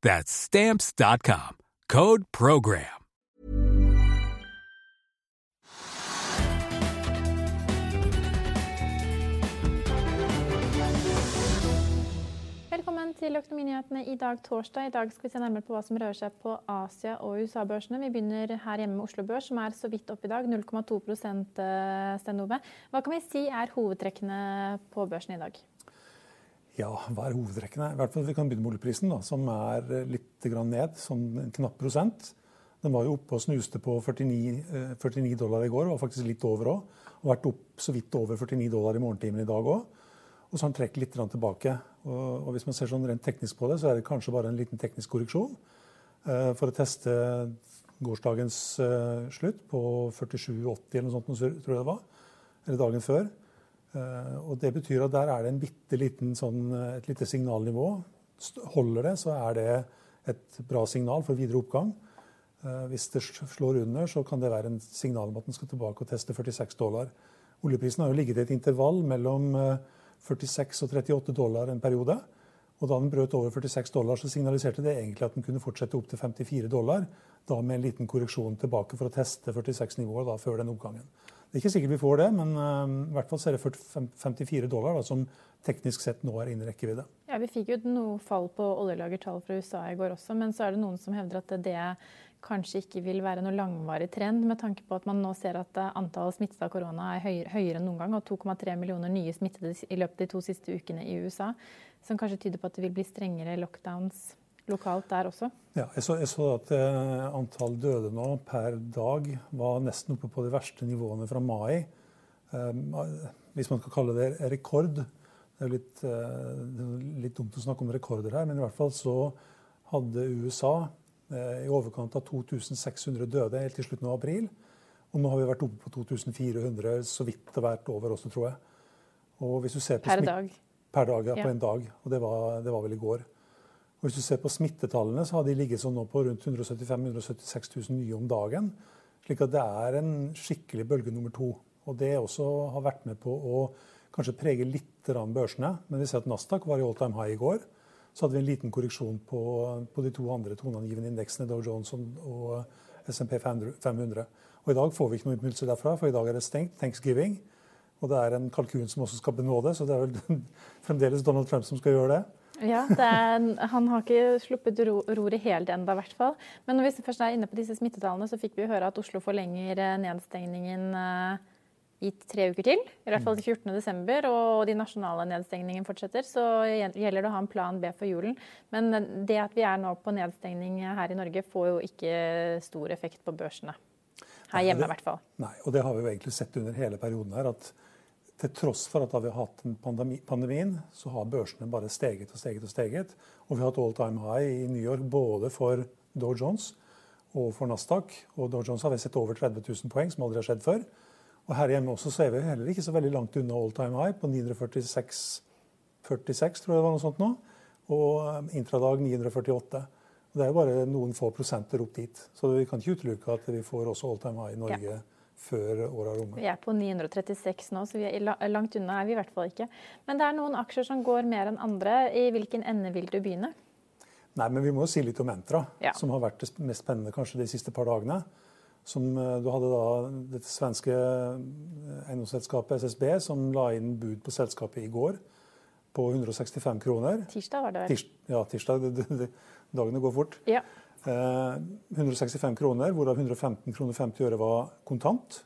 That's Stamps.com. Code PROGRAM. Velkommen til Økonominyhetene i dag torsdag. I dag skal vi se nærmere på hva som rører seg på Asia- og USA-børsene. Vi begynner her hjemme med Oslo Børs, som er så vidt opp i dag. 0,2 Sten Ove. Hva kan vi si er hovedtrekkene på børsen i dag? Ja, hva er hovedtrekkene? I hvert fall Vi kan begynne med oljeprisen, da, som er litt ned, sånn en knapp prosent. Den var jo oppe og snuste på 49, 49 dollar i går, var faktisk litt over òg. Og vært opp så vidt over 49 dollar i morgentimen i dag òg. Og så har den trukket litt tilbake. Og, og hvis man ser sånn rent teknisk på det, så er det kanskje bare en liten teknisk korreksjon. Uh, for å teste gårsdagens slutt på 47,80 eller noe sånt, tror jeg det var. Eller dagen før. Uh, og det betyr at der er det en bitte liten sånn, et lite signalnivå. Holder det, så er det et bra signal for videre oppgang. Hvis det slår under, så kan det være en signal om at den skal tilbake og teste 46 dollar. Oljeprisen har jo ligget i et intervall mellom 46 og 38 dollar en periode. Og da den brøt over 46 dollar, så signaliserte det egentlig at den kunne fortsette opp til 54 dollar. Da med en liten korreksjon tilbake for å teste 46-nivået før den oppgangen. Det er ikke sikkert vi får det, men uh, i hvert fall er det 40, 54 dollar da, som teknisk sett nå er innen rekkevidde. Ja, Vi fikk jo noe fall på oljelagertall fra USA i går også, men så er det noen som hevder at det kanskje ikke vil være noe langvarig trend, med tanke på at man nå ser at antallet smittede av korona er høyere, høyere enn noen gang, og 2,3 millioner nye smittede i løpet av de to siste ukene i USA. Som kanskje tyder på at det vil bli strengere lockdowns lokalt der også? Ja, jeg så, jeg så at eh, antall døde nå per dag var nesten oppe på de verste nivåene fra mai. Eh, hvis man skal kalle det rekord. Det er litt, eh, litt dumt å snakke om rekorder her, men i hvert fall så hadde USA i overkant av 2600 døde helt til slutten av april. Og nå har vi vært oppe på 2400, så vidt det har vært over også, tror jeg. per dag? Per dag, ja. På en dag. Og det var, det var, vel i går. Og Hvis du ser på smittetallene, så har de ligget sånn nå på rundt 175 176 000 nye om dagen. Slik at det er en skikkelig bølge nummer to. Og det også har vært med på å kanskje prege litt børsene. Men vi ser at Nasdaq var i all time high i går. Så hadde vi en liten korreksjon på, på de to andre toneangivende indeksene, Dow Jones og SMP 500. Og I dag får vi ikke noe impulser derfra, for i dag er det stengt. Thanksgiving. Og det er en kalkun som også skal benåde, så det er vel fremdeles Donald Trump som skal gjøre det. Ja, er, Han har ikke sluppet ro, roret helt ennå, i hvert fall. Men hvis vi først er inne på disse smittetallene, så fikk vi høre at Oslo forlenger nedstengningen eh, i tre uker til, i hvert fall til 14.12., og de nasjonale nedstengningene fortsetter, så gjelder det å ha en plan B for julen. Men det at vi er nå på nedstengning her i Norge, får jo ikke stor effekt på børsene. Her hjemme, i hvert fall. Nei, og det har vi jo egentlig sett under hele perioden her. at til tross for at da vi har hatt pandemi, pandemien, så har børsene bare steget og steget og steget. Og vi har hatt all time high i New York både for Dow Jones og for Nasdaq. Og Dow Jones har vi sett over 30 000 poeng, som aldri har skjedd før. Og her hjemme også så er vi heller ikke så veldig langt unna all time high, på 946 46, tror jeg det var noe sånt nå. Og um, intradag 948. Og det er jo bare noen få prosenter opp dit. Så vi kan ikke utelukke at vi får også all time high i Norge. Ja før året er omme. Vi er på 936 nå, så vi langt unna er vi i hvert fall ikke. Men det er noen aksjer som går mer enn andre. I hvilken ende vil du begynne? Nei, men Vi må jo si litt om Entra, ja. som har vært det mest spennende kanskje de siste par dagene. Som, eh, du hadde da dette svenske eh, eiendomsselskapet SSB som la inn bud på selskapet i går på 165 kroner. Tirsdag var det vel? Tirs, ja, tirsdag. Det, det, dagene går fort. Ja. 165 kroner, hvorav 115 kroner 50 øre var kontant.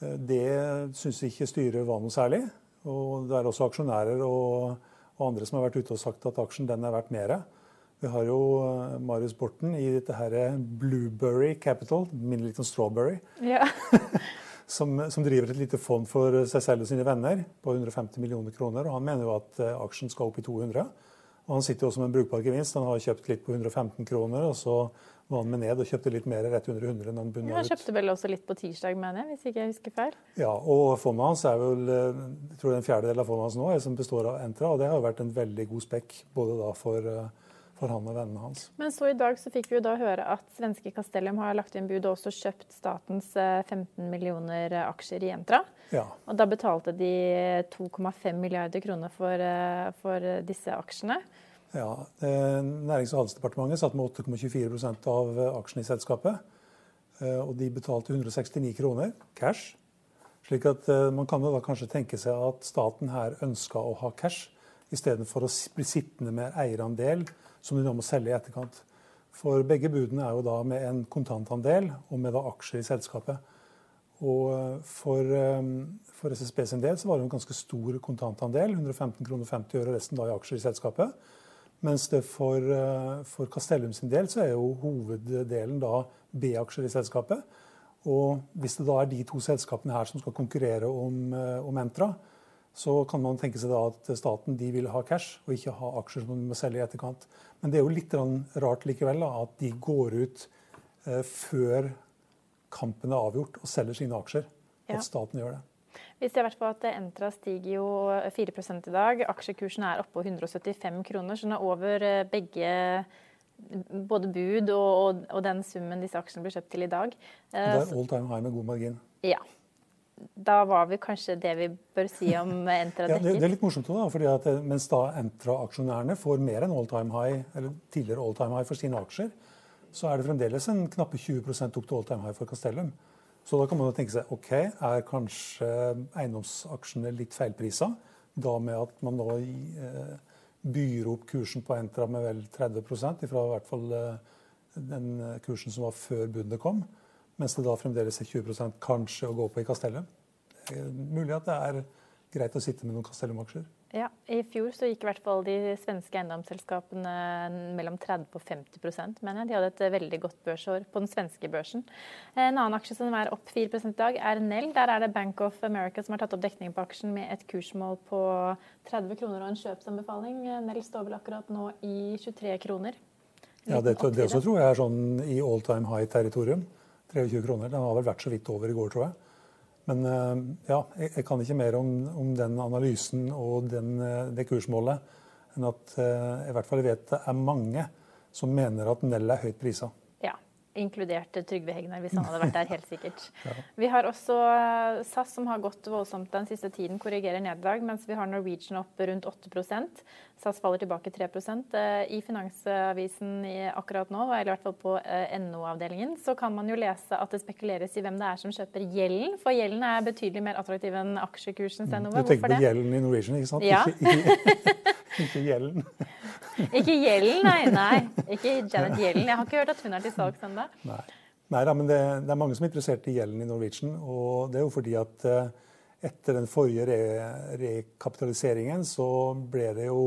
Det syns ikke styret var noe særlig. Og det er også aksjonærer og, og andre som har vært ute og sagt at aksjen den er verdt mer. Vi har jo Marius Borten i dette her Blueberry Capital, minner litt om Strawberry. Ja. som, som, driver et lite fond for seg selv og sine venner på 150 millioner kroner. og Han mener jo at eh, aksjen skal opp i 200. Og Han sitter jo også med en brukbar gevinst. Han har kjøpt litt på 115 kroner. og så var han med ned og kjøpte litt mer rett under 100. enn Han bunna ut. Han kjøpte vel også litt på tirsdag, mener jeg, hvis ikke jeg husker feil? Ja, og fondet hans er vel eh, jeg tror det er en fjerdedel av fondet hans nå som består av Entra. og Det har jo vært en veldig god spekk både da for uh, for han og vennene hans. Men så i dag så fikk vi jo da høre at svenske Castellum har lagt inn bud og også kjøpt statens 15 eh, millioner eh, aksjer i Entra. Ja. Og da betalte de 2,5 milliarder kroner for, eh, for, disse aksjene. Ja, Nærings- og handelsdepartementet satt med 8,24 av aksjene i selskapet. Og de betalte 169 kroner cash. Slik at Man kan jo da kanskje tenke seg at staten her ønska å ha cash istedenfor å bli sittende med eierandel som de nå må selge i etterkant. For begge budene er jo da med en kontantandel og med da aksjer i selskapet. Og eh, for, eh, for SSB sin del så var det en ganske stor kontantandel, 115 kroner 50 øre, resten da i aksjer i selskapet. Mens det for, eh, for Castellum sin del så er jo hoveddelen da B-aksjer i selskapet. Og hvis det da er de to selskapene her som skal konkurrere om, om Entra, så kan man tenke seg da at staten de vil ha cash og ikke ha aksjer som de må selge i etterkant. Men det er jo litt rart likevel da, at de går ut eh, før kampen er avgjort og selger sine aksjer. Ja. At staten gjør det. Vi ser hvert at Entra stiger jo 4 i dag. Aksjekursen er oppe på 175 kroner, så den er over eh, begge både bud og, og, og, den summen disse aksjene blir kjøpt til i dag. Det er all time high med god margin. Ja da var vi kanskje det vi bør si om Entra dekker. Ja, det, det, er litt morsomt da, fordi at eh, Mens da Entra-aksjonærene får mer enn all time high, eller tidligere all time high for sine aksjer, så er det fremdeles en knappe 20% opp til all time high for Castellum. Så da kan man jo tenke seg ok, er kanskje eiendomsaksjene litt feilprisa? Da med at man nå eh, byr opp kursen på Entra med vel 30 ifra i hvert fall eh, den kursen som var før bundet kom. Mens det da fremdeles er 20% kanskje å gå på i Castellum. Mulig at det er greit å sitte med noen Castellum-aksjer. Ja, I fjor så gikk i hvert fall de svenske eiendomsselskapene mellom 30 og 50 mener jeg. De hadde et veldig godt børsår på den svenske børsen. En annen aksje som er opp 4 i dag, er Nell. Der er det Bank of America som har tatt opp dekningen på aksjen med et kursmål på 30 kroner og en kjøpsanbefaling. Nell står vel akkurat nå i 23 kroner. Ja, det, det også tror jeg er sånn i all time high-territorium. 23 kroner. Den har vel vært så vidt over i går, tror jeg. Men eh, ja, jeg, kan ikke mer om, om den analysen og den, eh, det kursmålet enn at eh, jeg i hvert fall vet det er mange som mener at Nell er høyt prisa. Inkludert Trygve Hegnar, hvis han hadde vært der, helt sikkert. Vi har også eh, SAS, som har gått voldsomt den siste tiden, korrigerer nederlag, mens vi har Norwegian opp rundt 8% SAS faller tilbake 3 eh, I Finansavisen akkurat nå, eller i hvert fall på eh, NO-avdelingen, så kan man jo lese at det spekuleres i hvem det er som kjøper gjelden. For gjelden er betydelig mer attraktiv enn aksjekursen. Mm. Du tenker på gjelden i Norwegian, ikke sant? Ja. Ikke, ikke, ikke gjelden. Ikke gjelden, nei. nei. Ikke Janet Yellen. Jeg har ikke hørt at hun er til salgs ennå. Nei. da, men det, det, er mange som er interessert i gjelden i Norwegian. Og det er jo fordi at uh, etter den forrige re rekapitaliseringen så ble det jo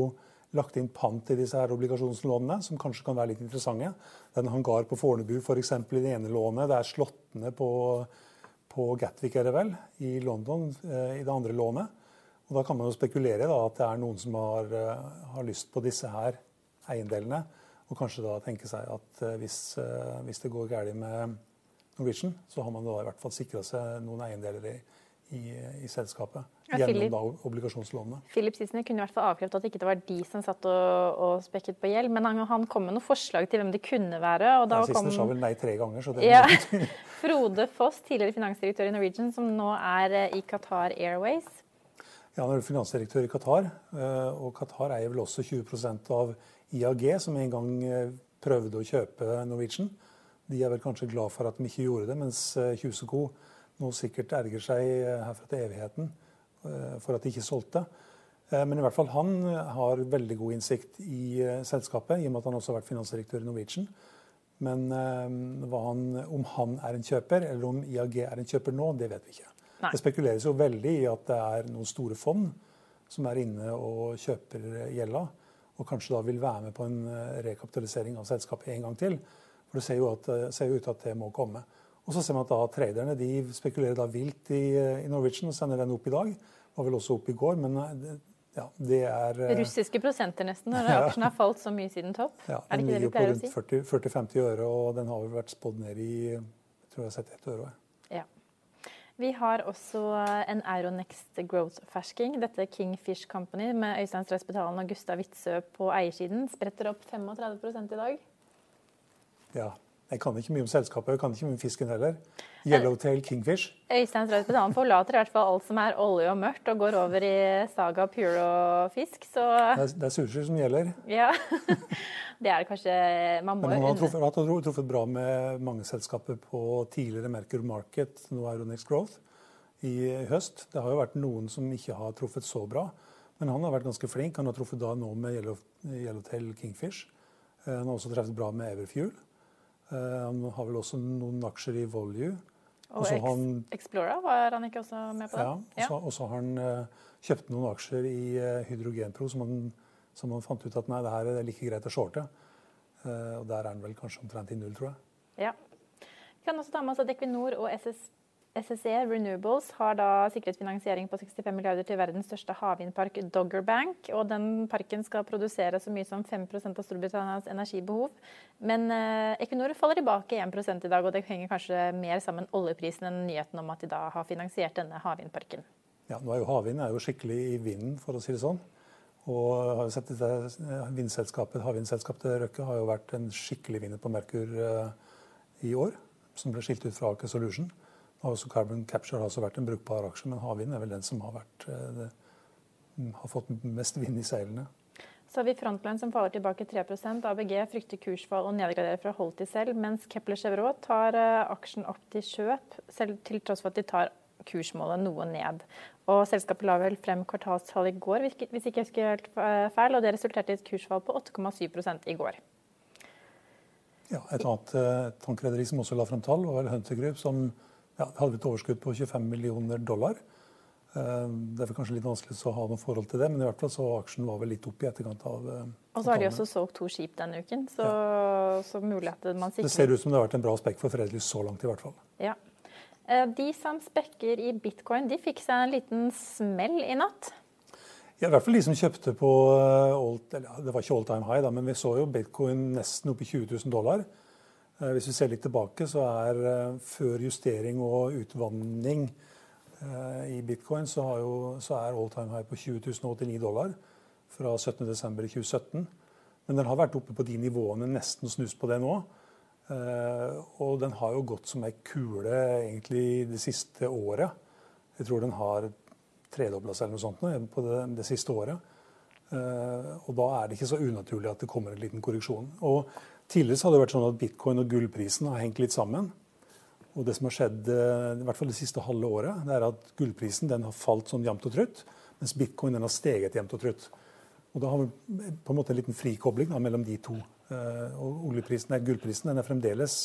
lagt inn pant i disse her obligasjonslånene, som kanskje kan være litt interessante. Det er en hangar på Fornebu f.eks. For i det ene lånet. Det er slåttene på, på Gatwick er det vel, i London uh, i det andre lånet. Og Da kan man jo spekulere da, at det er noen som har, uh, har lyst på disse her eiendelene. Og kanskje da tenke seg at uh, hvis, uh, hvis, det går galt med Norwegian, så har man da i hvert fall sikra seg noen eiendeler i, i, i selskapet. Ja, gjennom Philip, da obligasjonslånene. Philip Sissener kunne i hvert fall avkrefte at det ikke var de som satt og, og spekket på gjeld. Men han, han, kom med noen forslag til hvem det kunne være. og da ja, Sissener sa vel nei tre ganger. så det ja. Frode Foss, tidligere finansdirektør i Norwegian, som nå er i Qatar Airways. Ja, han er finansdirektør i Qatar, eh, og Qatar eier vel også 20% av IAG, som en gang eh, prøvde å kjøpe Norwegian. De er vel kanskje glad for at de ikke gjorde det, mens Kjuseko Co. nå sikkert erger seg herfra til evigheten for at de ikke solgte. Men i hvert fall han har veldig god innsikt i selskapet, i og med at han også har vært finansdirektør i Norwegian. Men han, om han er en kjøper, eller om IAG er en kjøper nå, det vet vi ikke. Nei. Det spekuleres jo veldig i at det er noen store fond som er inne og kjøper gjelda, og kanskje da vil være med på en rekapitalisering av selskapet en gang til. For det ser jo, at, ser jo ut til at det må komme. Og så ser man at da traderne de spekulerer da vilt i, i Norwegian og sender den opp i dag. Var vel også opp i går, men ja, det er eh, Russiske prosenter nesten, når aksjen har falt så mye siden topp. Ja, er det ikke det vi pleier å si? 40-50 øre, og den har vel vært spådd ned i jeg tror jeg har sett ett øre. Ja. Vi har også en Euronext Growth-fersking. Dette Kingfish Company med Øystein Strøsbetalen og Gustav Witzøe på eiersiden. Spretter opp 35 i dag. Ja, jeg kan ikke mye om selskapet, jeg kan ikke mye om fisken heller. Yellowtail Kingfish. Øystein Straut forlater i hvert fall alt som er olje og mørkt, og går over i Saga Pure og fisk. Så det er, det er sushi som gjelder. Ja, det er det kanskje Man må Men han har truffet, har truffet bra med mange selskaper på tidligere Merkur Market, nå Euronex Growth, i høst. Det har jo vært noen som ikke har truffet så bra, men han har vært ganske flink. Han har truffet da nå med Yellow, Yellowtail Kingfish. Eh, han har også truffet bra med Everfuel. Eh, han har vel også noen aksjer i Volue. Og han, Explora, var han ikke også med på det? Ja, og så har han uh, kjøpt noen aksjer i uh, Hydrogenpro som han, som han, fant ut at nei, det her er like greit å shorte. Og der er han vel kanskje omtrent i null, tror jeg. Ja. Vi kan også ta med oss at Equinor og SSB SSE Renewables har da sikret finansiering på 65 milliarder til verdens største havvindpark, Doggerbank. og Den parken skal produsere så mye som 5% av Storbritannias energibehov. Men eh, Equinor faller tilbake 1 i dag, og det henger kanskje mer sammen oljeprisen enn nyheten om at de da har finansiert denne havvindparken. Ja, nå er jo Havvind er jo skikkelig i vinden, for å si det sånn. Og har jo sett dette vindselskapet, Havvindselskapet Røkke har jo vært en skikkelig vinner på Merkur eh, i år, som ble skilt ut fra Aker Solution. Også Carbon Capture har også vært en brukbar aksje, men havvind er vel den som har, vært, eh, det, har fått mest vind i seilene. Så har vi Frontline som faller tilbake 3% ABG frykter kursfall og nedgraderer fra hold til selv, mens Kepler Chevrolet tar eh, aksjen opp til kjøp, selv til tross for at de tar kursmålet noe ned. Og Selskapet la vel frem kvartalstall i går, hvis ikke jeg husker helt eh, feil, og det resulterte i et kursfall på 8,7% i går. Ja, Et annet tankrederi som også la frem tall, var vel Hunter Group, som ja, hadde vi et overskudd på 25 millioner dollar. Eh, det er kanskje litt vanskelig å ha noe forhold til det, men i hvert fall så aksjen var vel litt opp i etterkant av eh, Og så har de også solgt to skip denne uken, så, ja. så mulig at man sikrer Det ser ut som det har vært en bra spekk for Fredelig så langt, i hvert fall. Ja. Eh, de som spekker i bitcoin, de fikk seg en liten smell i natt. Ja, I hvert fall de som kjøpte på all, Det var ikke all time high, da, men vi så jo bitcoin nesten opp i 20 000 dollar. Eh, hvis vi ser litt tilbake, så er eh, før justering og utvanning eh, i bitcoin, så, jo, så er all time high på 20.089 dollar fra 17.12.2017. Men den har vært oppe på de nivåene, nesten snus på det nå. Og den har jo gått som ei kule egentlig det siste året. Jeg tror den har tredobla seg eller noe sånt på det, det siste året. Og da er det ikke så unaturlig at det kommer en liten korreksjon. Og Tidligere har det vært sånn at bitcoin og gullprisen har hengt litt sammen. Og det som har skjedd eh, i hvert fall det siste halve året, det er at gullprisen har falt sånn jevnt og trutt, mens bitcoin har steget jevnt og trutt. Og Da har vi på en måte en liten frikobling da, mellom de to. Eh, og oljeprisen, nei, Gullprisen den er fremdeles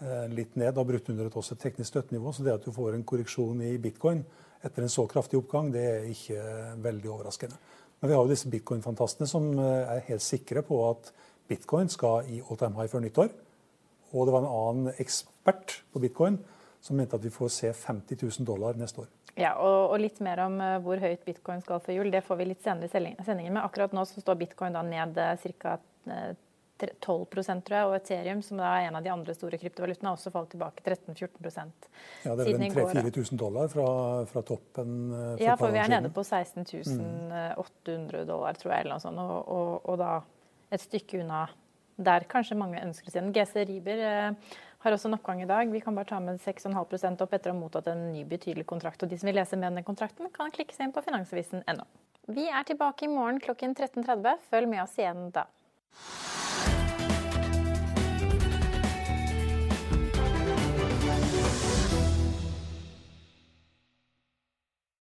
eh, litt ned, har brutt under et, også teknisk støttenivå. Så det at du får en korreksjon i bitcoin etter en så kraftig oppgang, det er ikke veldig overraskende. Men vi har jo disse bitcoin-fantastene som er helt sikre på at bitcoin skal i all time high før nyttår. Og det var en annen ekspert på bitcoin som mente at vi får se 50 000 dollar neste år. Ja, og, og litt mer om uh, hvor høyt bitcoin skal for jul, det får vi litt senere i sendingen. Men akkurat nå så står bitcoin da ned uh, ca. 12 tror jeg, og Ethereum, som da er en av de andre store kryptovalutaene, har også falt tilbake 13-14% Ja, Det er vel 3000-4000 dollar fra, fra toppen? For ja, for vi er nede på 16 800 dollar, tror jeg, eller noe sånt. Og, og, og da et stykke unna der kanskje mange ønsker seg. GC Riber eh, har også en oppgang i dag. Vi kan bare ta med 6,5 opp etter å ha mottatt en ny betydelig kontrakt. Og de som vil lese mer om den kontrakten, kan klikke seg inn på finansavisen.no. Vi er tilbake i morgen klokken 13.30. Følg med oss igjen da.